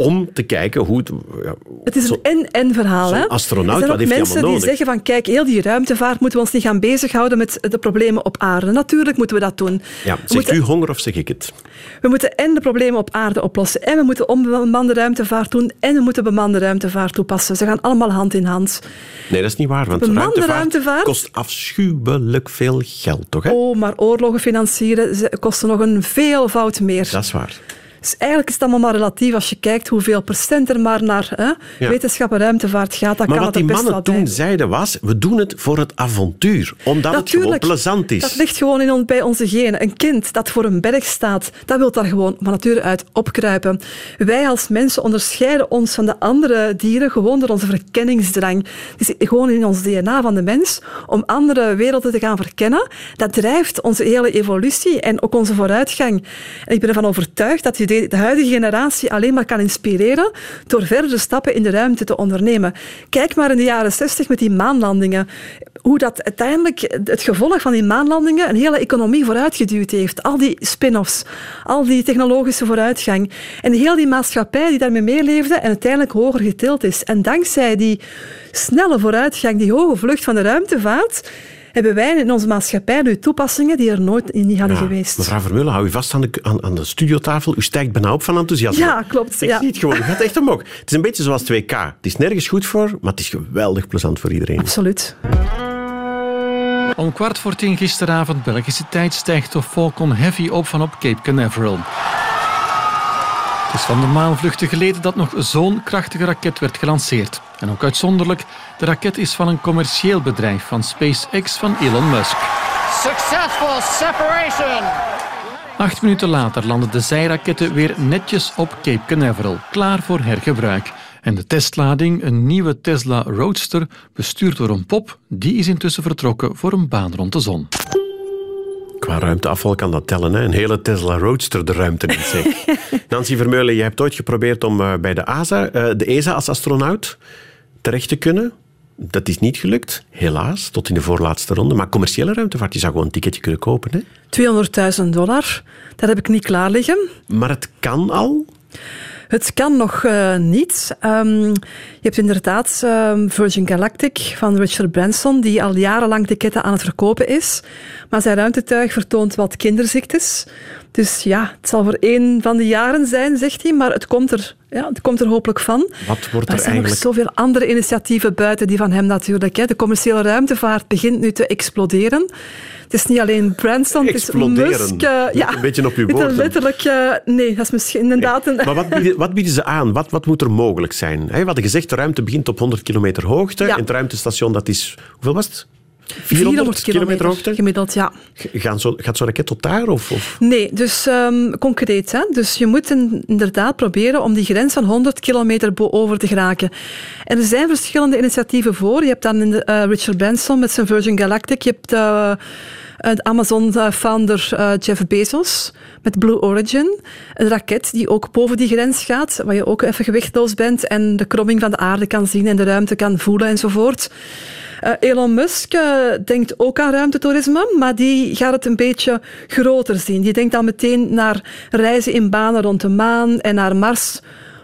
[SPEAKER 1] om te kijken hoe het... ja,
[SPEAKER 4] Het is een en-en verhaal. hè?
[SPEAKER 1] astronaut, wat heeft hij
[SPEAKER 4] mensen
[SPEAKER 1] allemaal
[SPEAKER 4] die
[SPEAKER 1] nodig?
[SPEAKER 4] zeggen van kijk, heel die ruimtevaart moeten we ons niet gaan bezighouden met de problemen op aarde. Natuurlijk moeten we dat doen.
[SPEAKER 1] ja, zegt
[SPEAKER 4] moeten-
[SPEAKER 1] u honger of zeg ik het?
[SPEAKER 4] We moeten en de problemen op aarde oplossen, en we moeten onbemande ruimtevaart doen, en we moeten bemande ruimtevaart toepassen. Ze gaan allemaal hand in hand.
[SPEAKER 1] Nee, dat is niet waar, want
[SPEAKER 4] Bemande
[SPEAKER 1] ruimtevaart,
[SPEAKER 4] ruimtevaart?
[SPEAKER 1] kost afschuwelijk veel geld, toch? Hè?
[SPEAKER 4] Oh, maar oorlogen financieren kosten nog een veelvoud meer.
[SPEAKER 1] Dat is waar.
[SPEAKER 4] Dus eigenlijk is het allemaal maar relatief als je kijkt hoeveel procent er maar naar hè,
[SPEAKER 1] Ja.
[SPEAKER 4] wetenschap en ruimtevaart gaat. Dan
[SPEAKER 1] Maar
[SPEAKER 4] kan
[SPEAKER 1] wat
[SPEAKER 4] het
[SPEAKER 1] die mannen toen zeiden was, we doen het voor het avontuur. Omdat het gewoon plezant is.
[SPEAKER 4] Dat ligt gewoon in bij onze genen. Een kind dat voor een berg staat, dat wil daar gewoon van nature uit opkruipen. Wij als mensen onderscheiden ons van de andere dieren gewoon door onze verkenningsdrang. Het is gewoon in ons DNA van de mens om andere werelden te gaan verkennen. Dat drijft onze hele evolutie en ook onze vooruitgang. En ik ben ervan overtuigd dat je de, huidige generatie alleen maar kan inspireren door verdere stappen in de ruimte te ondernemen. Kijk maar in de jaren 60 met die maanlandingen. Hoe dat uiteindelijk het gevolg van die maanlandingen een hele economie vooruitgeduwd heeft. Al die spin-offs, al die technologische vooruitgang. En heel die maatschappij die daarmee meeleefde en uiteindelijk hoger getild is. En dankzij die snelle vooruitgang, die hoge vlucht van de ruimtevaart, hebben wij in onze maatschappij nu toepassingen die er nooit niet hadden
[SPEAKER 1] Ja,
[SPEAKER 4] geweest.
[SPEAKER 1] Mevrouw Vermeulen, hou u vast aan de, aan, aan de studiotafel. U stijgt bijna op van enthousiasme.
[SPEAKER 4] Ja, klopt,
[SPEAKER 1] Ik
[SPEAKER 4] ja.
[SPEAKER 1] zie het gewoon. U gaat echt omhoog. Het is een beetje zoals 2K. Het is nergens goed voor, maar het is geweldig plezant voor iedereen.
[SPEAKER 4] Absoluut.
[SPEAKER 6] Om kwart voor tien gisteravond Belgische tijd stijgt de Falcon Heavy op van op Cape Canaveral. Het is van de maanvluchten geleden dat nog zo'n krachtige raket werd gelanceerd. En ook uitzonderlijk, de raket is van een commercieel bedrijf van SpaceX van Elon Musk.
[SPEAKER 7] Successful separation.
[SPEAKER 6] Acht minuten later landen de zijraketten weer netjes op Cape Canaveral, klaar voor hergebruik. En de testlading, een nieuwe Tesla Roadster, bestuurd door een pop, die is intussen vertrokken voor een baan rond de zon.
[SPEAKER 1] Qua ruimteafval kan dat tellen. Hè? Een hele Tesla Roadster de ruimte in. Zeg. (laughs) Nancy Vermeulen, jij hebt ooit geprobeerd om eh, bij de, ASA, eh, de ESA als astronaut terecht te kunnen. Dat is niet gelukt, helaas, tot in de voorlaatste ronde. Maar commerciële ruimtevaart, je zou gewoon een ticketje kunnen kopen. Hè?
[SPEAKER 4] 200.000 dollar, dat heb ik niet klaar liggen.
[SPEAKER 1] Maar het kan al.
[SPEAKER 4] Het kan nog uh, niet. Um, je hebt inderdaad um, Virgin Galactic van Richard Branson, die al jarenlang ticketen aan het verkopen is. Maar zijn ruimtetuig vertoont wat kinderziektes. Dus ja, het zal voor één van de jaren zijn, zegt hij, maar het komt er, ja, het komt er hopelijk van.
[SPEAKER 1] Wat wordt er,
[SPEAKER 4] er zijn
[SPEAKER 1] eigenlijk...
[SPEAKER 4] nog zoveel andere initiatieven buiten die van hem natuurlijk. Hè. De commerciële ruimtevaart begint nu te exploderen. Het is niet alleen Branson, het is Musk. Uh, ja,
[SPEAKER 1] een beetje op uw woorden.
[SPEAKER 4] Letterlijk, uh, nee, dat is misschien inderdaad een...
[SPEAKER 1] Maar wat bieden, wat bieden ze aan? Wat, wat moet er mogelijk zijn? We hadden gezegd, de ruimte begint op 100 kilometer hoogte.
[SPEAKER 4] Ja.
[SPEAKER 1] En het ruimtestation, dat is... Hoeveel was het?
[SPEAKER 4] 400,
[SPEAKER 1] kilometer hoogte?
[SPEAKER 4] Gemiddeld, ja.
[SPEAKER 1] Gaan zo, gaat zo'n raket tot daar? Of, of?
[SPEAKER 4] Nee, dus um, concreet. Hè? Dus je moet in, inderdaad proberen om die grens van 100 kilometer over te geraken. En er zijn verschillende initiatieven voor. Je hebt dan uh, Richard Branson met zijn Virgin Galactic. Je hebt... Uh, de Amazon-founder uh, Jeff Bezos met Blue Origin. Een raket die ook boven die grens gaat, waar je ook even gewichtloos bent en de kromming van de aarde kan zien en de ruimte kan voelen enzovoort. Uh, Elon Musk uh, denkt ook aan ruimtetoerisme, maar die gaat het een beetje groter zien. Die denkt dan meteen naar reizen in banen rond de maan en naar Mars.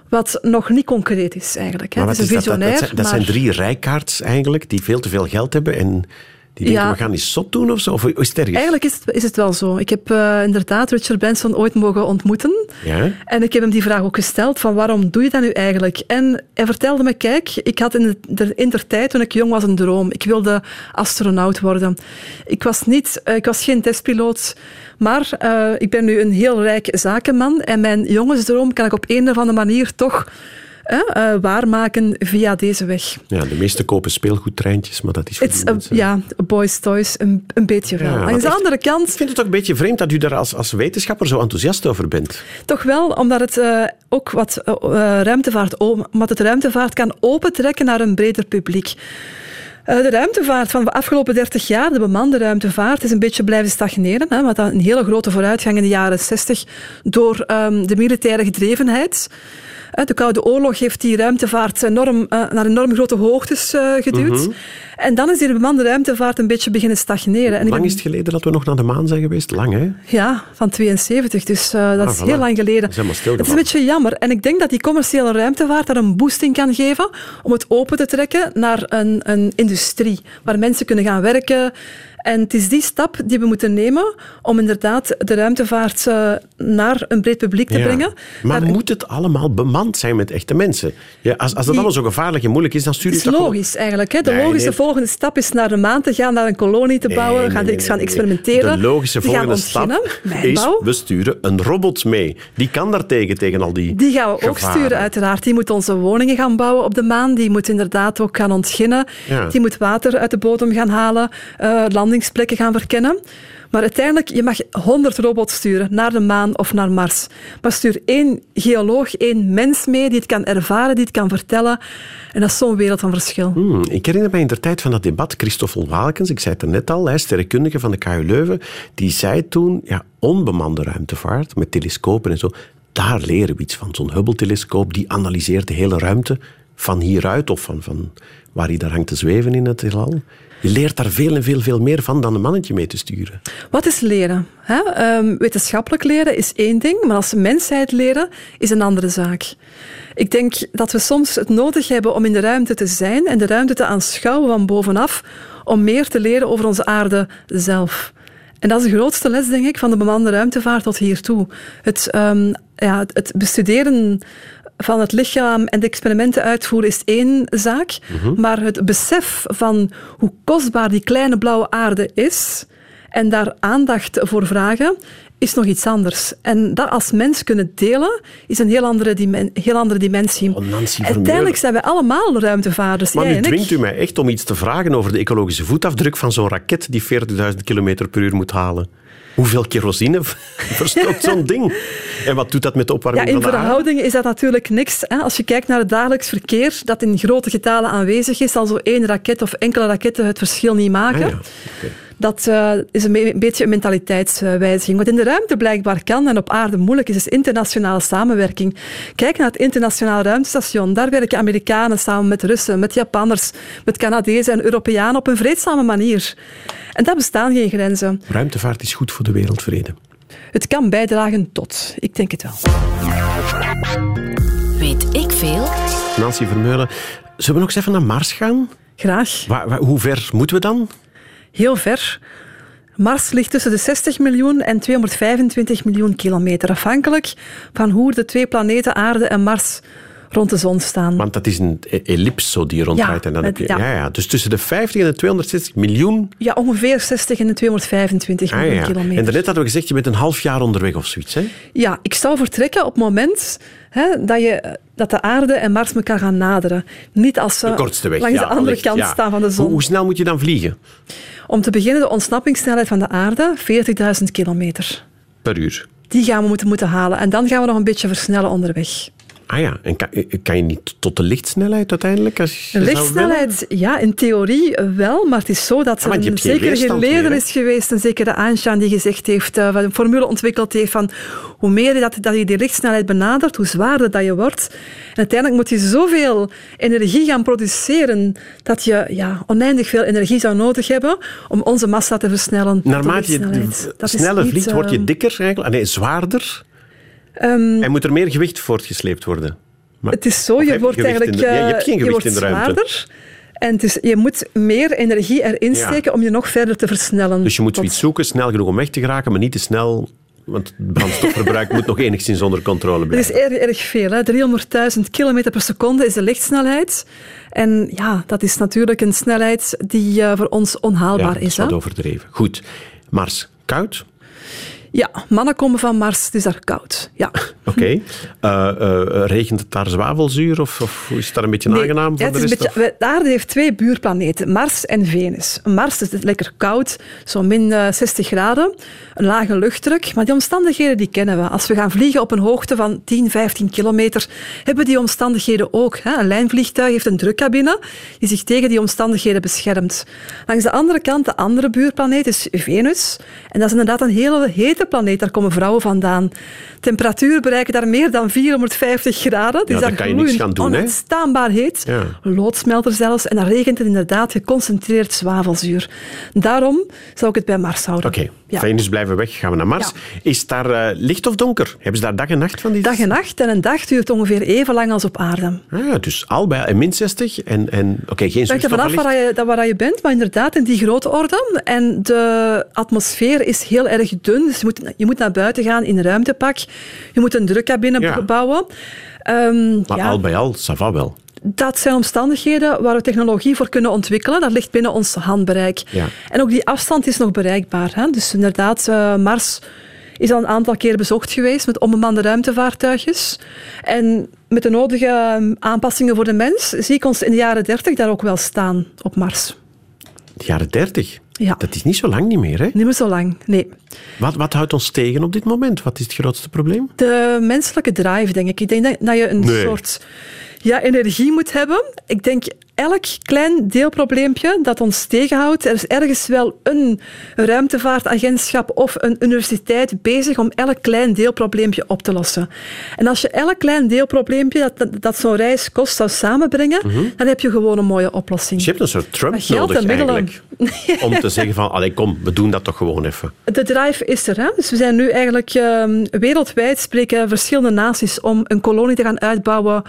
[SPEAKER 4] Wat nog niet concreet is eigenlijk. Hè.
[SPEAKER 1] Maar
[SPEAKER 4] het is een visionair.
[SPEAKER 1] Dat, dat, dat, dat zijn drie rijkaards eigenlijk, die veel te veel geld hebben en die denken,
[SPEAKER 4] Ja.
[SPEAKER 1] we gaan eens zot doen of zo? Of is het ergens?
[SPEAKER 4] Eigenlijk is het, is het wel zo. Ik heb uh, inderdaad Richard Branson ooit mogen ontmoeten.
[SPEAKER 1] Ja?
[SPEAKER 4] En ik heb hem die vraag ook gesteld, van waarom doe je dat nu eigenlijk? En hij vertelde me, kijk, ik had in de, in der tijd, toen ik jong was, een droom. Ik wilde astronaut worden. Ik was, niet, uh, ik was geen testpiloot, maar uh, ik ben nu een heel rijk zakenman en mijn jongensdroom kan ik op een of andere manier toch uh, waarmaken via deze weg.
[SPEAKER 1] Ja, de meeste kopen speelgoedtreintjes, maar dat is voor
[SPEAKER 4] a,
[SPEAKER 1] mensen.
[SPEAKER 4] Ja, boys toys, een, een beetje wel.
[SPEAKER 1] Ja,
[SPEAKER 4] Aan de
[SPEAKER 1] echt-
[SPEAKER 4] andere kant,
[SPEAKER 1] Ik vind het ook een beetje vreemd dat u daar als, als wetenschapper zo enthousiast over bent.
[SPEAKER 4] toch wel, omdat het uh, ook wat uh, ruimtevaart, omdat het ruimtevaart kan opentrekken naar een breder publiek. De ruimtevaart van de afgelopen 30 jaar, de bemande ruimtevaart, is een beetje blijven stagneren. Hè, wat een hele grote vooruitgang in de jaren 60 door um, de militaire gedrevenheid. De Koude Oorlog heeft die ruimtevaart enorm, uh, naar enorm grote hoogtes uh, geduwd.
[SPEAKER 1] Mhm.
[SPEAKER 4] Mm -hmm. En dan is die bemande ruimtevaart een beetje beginnen stagneren. En
[SPEAKER 1] Lang is het geleden dat we nog naar de maan zijn geweest? Lang, hè?
[SPEAKER 4] Ja, van 72. Dus uh, dat
[SPEAKER 1] Ah,
[SPEAKER 4] is
[SPEAKER 1] voilà.
[SPEAKER 4] heel lang geleden.
[SPEAKER 1] Dat is
[SPEAKER 4] Het is een beetje jammer. En ik denk dat die commerciële ruimtevaart daar een boosting kan geven om het open te trekken naar een, een industrie waar mensen kunnen gaan werken. En het is die stap die we moeten nemen om inderdaad de ruimtevaart uh, naar een breed publiek te
[SPEAKER 1] Ja.
[SPEAKER 4] brengen.
[SPEAKER 1] Maar
[SPEAKER 4] Daar-
[SPEAKER 1] moet het allemaal bemand zijn met echte mensen? Ja, als, als dat
[SPEAKER 4] Die-
[SPEAKER 1] allemaal zo gevaarlijk en moeilijk is, dan stuur
[SPEAKER 4] Het
[SPEAKER 1] je
[SPEAKER 4] is
[SPEAKER 1] toch gewoon-
[SPEAKER 4] logisch eigenlijk. Hè? De
[SPEAKER 1] Nee,
[SPEAKER 4] logische
[SPEAKER 1] nee.
[SPEAKER 4] volgende stap is naar de maan te gaan, naar een kolonie te bouwen,
[SPEAKER 1] Nee,
[SPEAKER 4] gaan, gaan experimenteren.
[SPEAKER 1] De logische volgende stap is, we sturen een robot mee. Die kan daartegen, tegen al die
[SPEAKER 4] Die gaan we ook sturen, uiteraard. Die moet onze woningen gaan bouwen op de maan. Die moet inderdaad ook gaan ontginnen.
[SPEAKER 1] Ja.
[SPEAKER 4] Die moet water uit de bodem gaan halen, uh, landingsplekken gaan verkennen. Maar uiteindelijk, je mag 100 robots sturen naar de maan of naar Mars. Maar stuur één geoloog, één mens mee die het kan ervaren, die het kan vertellen. En dat is zo'n wereld van verschil.
[SPEAKER 1] Hmm, ik herinner mij in de tijd van dat debat, Christoffel Walkens, ik zei het er net al, hij, sterrenkundige van de KU Leuven, die zei toen, ja, onbemande ruimtevaart met telescopen en zo, daar leren we iets van. Zo'n Hubble-telescoop, die analyseert de hele ruimte van hieruit of van, van waar hij daar hangt te zweven in het heelal. Je leert daar veel en veel, veel meer van dan een mannetje mee te sturen.
[SPEAKER 4] Wat is leren? Um, wetenschappelijk leren is één ding, maar als mensheid leren is een andere zaak. Ik denk dat we soms het nodig hebben om in de ruimte te zijn en de ruimte te aanschouwen van bovenaf, om meer te leren over onze aarde zelf. En dat is de grootste les, denk ik, van de bemande ruimtevaart tot hiertoe. Het, um, ja, het bestuderen van het lichaam en de experimenten uitvoeren is één zaak.
[SPEAKER 1] Mhm.
[SPEAKER 4] Mm -hmm. Maar het besef van hoe kostbaar die kleine blauwe aarde is en daar aandacht voor vragen, is nog iets anders. En dat als mens kunnen delen, is een heel andere, dimen heel andere dimensie.
[SPEAKER 1] Oh,
[SPEAKER 4] Uiteindelijk zijn wij allemaal ruimtevaarders.
[SPEAKER 1] Maar nu dwingt u mij echt om iets te vragen over de ecologische voetafdruk van zo'n raket die 40.000 km per uur moet halen. Hoeveel kerosine (laughs) verstookt zo'n ding? En wat doet dat met de
[SPEAKER 4] Ja,
[SPEAKER 1] opwarming
[SPEAKER 4] in
[SPEAKER 1] van de aarde?
[SPEAKER 4] verhouding is dat natuurlijk niks. Hè. Als je kijkt naar het dagelijks verkeer, dat in grote getalen aanwezig is, zal zo één raket of enkele raketten het verschil niet maken.
[SPEAKER 1] Ah, ja. okay.
[SPEAKER 4] Dat uh, is een, een, beetje een mentaliteitswijziging. Wat in de ruimte blijkbaar kan en op aarde moeilijk is, is internationale samenwerking. Kijk naar het internationaal ruimtestation. Daar werken Amerikanen samen met Russen, met Japanners, met Canadezen en Europeanen op een vreedzame manier. En daar bestaan geen grenzen.
[SPEAKER 1] Ruimtevaart is goed voor de wereldvrede.
[SPEAKER 4] Het kan bijdragen tot. Ik denk het wel.
[SPEAKER 3] Weet ik veel?
[SPEAKER 1] Nancy Vermeulen, zullen we nog eens even naar Mars gaan?
[SPEAKER 4] Graag.
[SPEAKER 1] Waar, waar, hoe ver moeten we dan?
[SPEAKER 4] Heel ver. Mars ligt tussen de 60 miljoen en 225 miljoen kilometer, afhankelijk van hoe de twee planeten Aarde en Mars rond de zon staan.
[SPEAKER 1] Want dat is een e- ellips zo die ronddraait.
[SPEAKER 4] Ja,
[SPEAKER 1] en dan heb je,
[SPEAKER 4] ja.
[SPEAKER 1] ja. Ja, Dus tussen de 50 en de 260 miljoen.
[SPEAKER 4] Ja, ongeveer 60 en de 225
[SPEAKER 1] Ah,
[SPEAKER 4] miljoen
[SPEAKER 1] ja.
[SPEAKER 4] kilometer.
[SPEAKER 1] En daarnet hadden we gezegd, je bent een half jaar onderweg of zoiets. Hè?
[SPEAKER 4] Ja, ik zou vertrekken op het moment hè, dat, je, dat de aarde en Mars elkaar gaan naderen. Niet als ze
[SPEAKER 1] De kortste weg.
[SPEAKER 4] langs de andere kant staan van de zon.
[SPEAKER 1] Hoe, hoe snel moet je dan vliegen?
[SPEAKER 4] Om te beginnen de ontsnappingssnelheid van de aarde, 40.000 kilometer.
[SPEAKER 1] Per uur.
[SPEAKER 4] Die gaan we moeten, moeten halen. En dan gaan we nog een beetje versnellen onderweg.
[SPEAKER 1] Ah ja, en kan, kan je niet tot de lichtsnelheid uiteindelijk? Als je
[SPEAKER 4] De lichtsnelheid, ja, in theorie wel, maar het is zo dat
[SPEAKER 1] Ah,
[SPEAKER 4] er
[SPEAKER 1] want je
[SPEAKER 4] een zekere is geweest, een zekere Einstein die gezegd heeft, uh, een formule ontwikkeld heeft van hoe meer je dat, dat je die lichtsnelheid benadert, hoe zwaarder dat je wordt. En uiteindelijk moet je zoveel energie gaan produceren dat je ja, oneindig veel energie zou nodig hebben om onze massa te versnellen. de
[SPEAKER 1] Naarmate je sneller vliegt, word je
[SPEAKER 4] ehm,
[SPEAKER 1] dikker eigenlijk. Ah, nee, zwaarder.
[SPEAKER 4] Ehm,
[SPEAKER 1] en moet er meer gewicht voortgesleept worden. Maar,
[SPEAKER 4] Het is zo, je wordt eigenlijk...
[SPEAKER 1] de- ja, je hebt
[SPEAKER 4] eh,
[SPEAKER 1] geen gewicht in de ruimte.
[SPEAKER 4] zwaarder. En het is, je moet meer energie erin
[SPEAKER 1] Ja.
[SPEAKER 4] steken om je nog verder te versnellen.
[SPEAKER 1] dus je moet zoiets zoeken, snel genoeg om weg te geraken, maar niet te snel. Want het brandstofverbruik (laughs) moet nog enigszins onder controle
[SPEAKER 4] Dat is
[SPEAKER 1] blijven.
[SPEAKER 4] erg, erg veel. hè. 300.000 kilometer per seconde is de lichtsnelheid. En ja, dat is natuurlijk een snelheid die eh, voor ons
[SPEAKER 1] Ja,
[SPEAKER 4] onhaalbaar
[SPEAKER 1] dat is
[SPEAKER 4] is. Hè?
[SPEAKER 1] wat overdreven. Goed. Mars, koud?
[SPEAKER 4] Ja, mannen komen van Mars, het is daar koud. Ja. (laughs)
[SPEAKER 1] Oké. Eh, eh, regent het daar zwavelzuur of, of is het daar een beetje
[SPEAKER 4] Nee,
[SPEAKER 1] aangenaam
[SPEAKER 4] ja,
[SPEAKER 1] voor
[SPEAKER 4] het
[SPEAKER 1] de rest?
[SPEAKER 4] beetje, de aarde heeft twee buurplaneten, Mars en Venus. Mars is lekker koud, zo min eh, 60 graden, een lage luchtdruk. Maar die omstandigheden die kennen we. Als we gaan vliegen op een hoogte van 10, 15 kilometer, hebben we die omstandigheden ook. Hè. Een lijnvliegtuig heeft een drukcabine die zich tegen die omstandigheden beschermt. Langs de andere kant, de andere buurplaneet, is Venus. En dat is inderdaad een hele hete planeet. Daar komen vrouwen vandaan. Temperaturen bereiken daar meer dan 450 graden. Het
[SPEAKER 1] Ja,
[SPEAKER 4] is
[SPEAKER 1] daar
[SPEAKER 4] daar
[SPEAKER 1] kan je niks gaan doen,
[SPEAKER 4] heet.
[SPEAKER 1] Ja.
[SPEAKER 4] Loodsmelter zelfs. En dan regent het inderdaad geconcentreerd zwavelzuur. Daarom zou ik het bij Mars houden.
[SPEAKER 1] Oké,
[SPEAKER 4] Ja.
[SPEAKER 1] Venus blijven weg, gaan we naar Mars. Is daar eh, licht of donker? Hebben ze daar dag en nacht van? Die...
[SPEAKER 4] Dag en nacht. En een dag duurt ongeveer even lang als op aarde.
[SPEAKER 1] Ah, dus al bij min 60 en, en oké, geen
[SPEAKER 4] Het hangt er vanaf waar je, waar je bent, maar inderdaad in die grote orde. En de atmosfeer is heel erg dun, dus je moet, je moet naar buiten gaan in een ruimtepak. Je moet een drukcabine
[SPEAKER 1] Ja.
[SPEAKER 4] bouwen. Ehm,
[SPEAKER 1] Maar
[SPEAKER 4] ja,
[SPEAKER 1] al bij al, ça va wel.
[SPEAKER 4] dat zijn omstandigheden waar we technologie voor kunnen ontwikkelen. Dat ligt binnen ons handbereik.
[SPEAKER 1] Ja.
[SPEAKER 4] En ook die afstand is nog bereikbaar. Hè? Dus inderdaad, eh, Mars is al een aantal keer bezocht geweest met onbemande ruimtevaartuigjes. En met de nodige eh, aanpassingen voor de mens zie ik ons in de jaren 30 daar ook wel staan op Mars.
[SPEAKER 1] De jaren 30.
[SPEAKER 4] Ja.
[SPEAKER 1] Dat is niet zo lang niet meer. Hè?
[SPEAKER 4] Niet meer zo lang, nee.
[SPEAKER 1] Wat, wat houdt ons tegen op dit moment? Wat is het grootste probleem?
[SPEAKER 4] De menselijke drive, denk ik. Ik denk dat- dat je een
[SPEAKER 1] Nee.
[SPEAKER 4] soort ja, energie moet hebben. Ik denk elk klein deelprobleempje dat ons tegenhoudt. Er is ergens wel een ruimtevaartagentschap of een universiteit bezig om elk klein deelprobleempje op te lossen. En als je elk klein deelprobleempje dat, dat, dat zo'n reis kost zou samenbrengen, dan heb je gewoon een mooie oplossing.
[SPEAKER 1] Je hebt een soort Trump nodig eigenlijk. (laughs) Om te zeggen van, allee, kom, we doen dat toch gewoon even.
[SPEAKER 4] De drive is er. Hè? Dus we zijn nu eigenlijk ehm, wereldwijd spreken verschillende naties om een kolonie te gaan uitbouwen.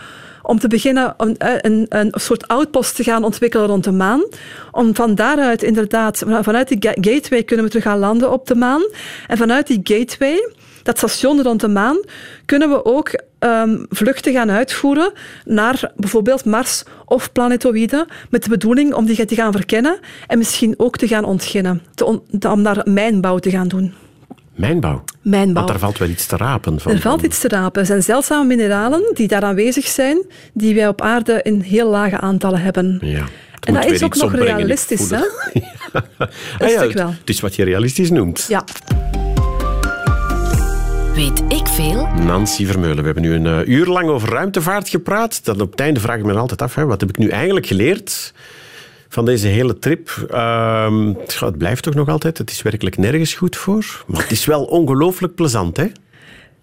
[SPEAKER 4] Om te beginnen een, een, een soort outpost te gaan ontwikkelen rond de maan. Om van daaruit inderdaad, vanuit die ga- gateway kunnen we terug gaan landen op de maan. En vanuit die gateway, dat station rond de maan, kunnen we ook ehm, vluchten gaan uitvoeren naar bijvoorbeeld Mars of planetoïden. Met de bedoeling om die te gaan verkennen en misschien ook te gaan ontginnen. Te on- te- om daar mijnbouw te gaan doen.
[SPEAKER 1] Mijnbouw.
[SPEAKER 4] Mijnbouw.
[SPEAKER 1] Want daar valt wel iets te rapen van.
[SPEAKER 4] Er valt iets te rapen. Er zijn zeldzame mineralen die daar aanwezig zijn, die wij op aarde in heel lage aantallen hebben.
[SPEAKER 1] Ja.
[SPEAKER 4] En dat is ook nog realistisch, (laughs)
[SPEAKER 1] Ah ja,
[SPEAKER 4] stuk wel.
[SPEAKER 1] Het is wat je realistisch noemt.
[SPEAKER 4] Ja.
[SPEAKER 3] Weet ik veel?
[SPEAKER 1] Nancy Vermeulen, we hebben nu een eh, uur lang over ruimtevaart gepraat. Dan op het einde vraag ik me altijd af, hè, wat heb ik nu eigenlijk geleerd van deze hele trip. Ehm, het blijft toch nog altijd, het is werkelijk nergens goed voor. Maar het is wel ongelooflijk plezant, hè?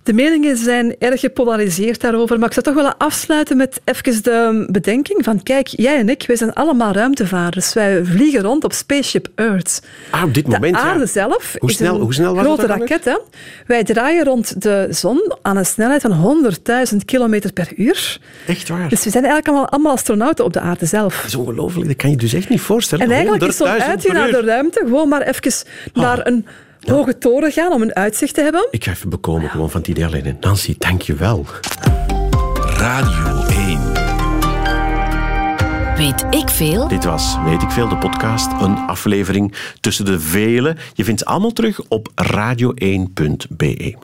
[SPEAKER 4] De meningen zijn erg gepolariseerd daarover, maar ik zou toch willen afsluiten met even de bedenking van kijk, jij en ik, wij zijn allemaal ruimtevaarders. Wij vliegen rond op Spaceship Earth.
[SPEAKER 1] Ah, op dit moment,
[SPEAKER 4] De aarde
[SPEAKER 1] ja.
[SPEAKER 4] zelf
[SPEAKER 1] Hoe
[SPEAKER 4] is
[SPEAKER 1] snel-
[SPEAKER 4] een
[SPEAKER 1] hoe snel was
[SPEAKER 4] grote raket. Hè? Wij draaien rond de zon aan een snelheid van 100.000 kilometer per uur.
[SPEAKER 1] Echt waar.
[SPEAKER 4] Dus we zijn eigenlijk allemaal, allemaal astronauten op de aarde zelf.
[SPEAKER 1] Dat is ongelooflijk, dat kan je dus echt niet voorstellen.
[SPEAKER 4] En eigenlijk is zo'n
[SPEAKER 1] 100.000
[SPEAKER 4] uitje naar de ruimte gewoon maar even naar een hoge toren gaan om een uitzicht te hebben.
[SPEAKER 1] Ik ga even bekomen gewoon van het idee alleen. Nancy, dank je wel.
[SPEAKER 2] Radio 1.
[SPEAKER 3] Weet ik veel?
[SPEAKER 1] Dit was Weet ik veel, de podcast. Een aflevering tussen de vele. Je vindt ze allemaal terug op radio1.be.